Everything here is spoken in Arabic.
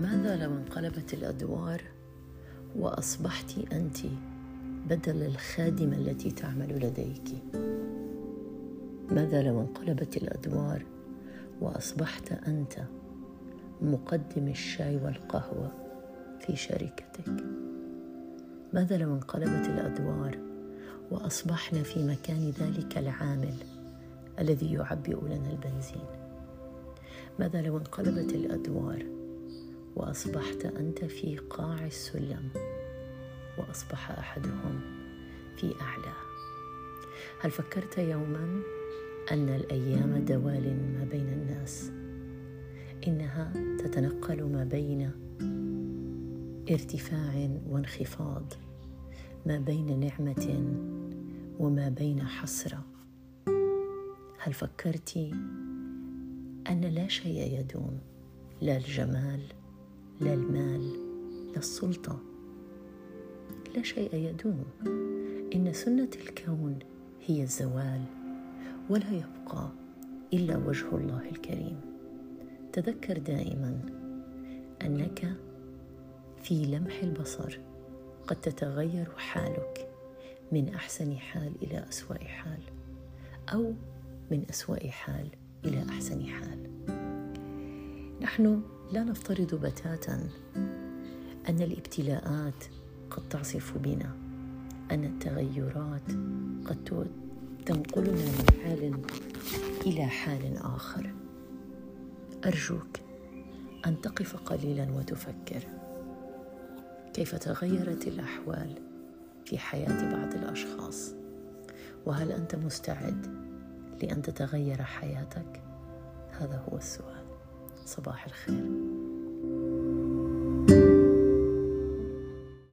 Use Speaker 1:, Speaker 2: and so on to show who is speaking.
Speaker 1: ماذا لو انقلبت الأدوار وأصبحت أنت بدل الخادمة التي تعمل لديك؟ ماذا لو انقلبت الأدوار وأصبحت أنت مقدم الشاي والقهوة في شركتك؟ ماذا لو انقلبت الأدوار واصبحنا في مكان ذلك العامل الذي يعبئ لنا البنزين؟ ماذا لو انقلبت الأدوار وأصبحت أنت في قاع السلم وأصبح أحدهم في أعلى. هل فكرت يوما أن الأيام دوال ما بين الناس؟ إنها تتنقل ما بين ارتفاع وانخفاض ما بين نعمة وما بين حسرة. هل فكرت أن لا شيء يدوم لا الجمال لا المال لا السلطة لا شيء يدوم إن سنة الكون هي الزوال ولا يبقى إلا وجه الله الكريم. تذكر دائما أنك في لمح البصر قد تتغير حالك من أحسن حال إلى أسوأ حال أو من أسوأ حال إلى أحسن حال. نحن لا نفترض بتاتا أن الابتلاءات قد تعصف بنا أن التغيرات قد تنقلنا من حال إلى حال آخر. أرجوك أن تقف قليلا وتفكر. كيف تغيرت الأحوال في حياة بعض الأشخاص؟ وهل أنت مستعد لأن تتغير حياتك؟ هذا هو السؤال. صباح الخير.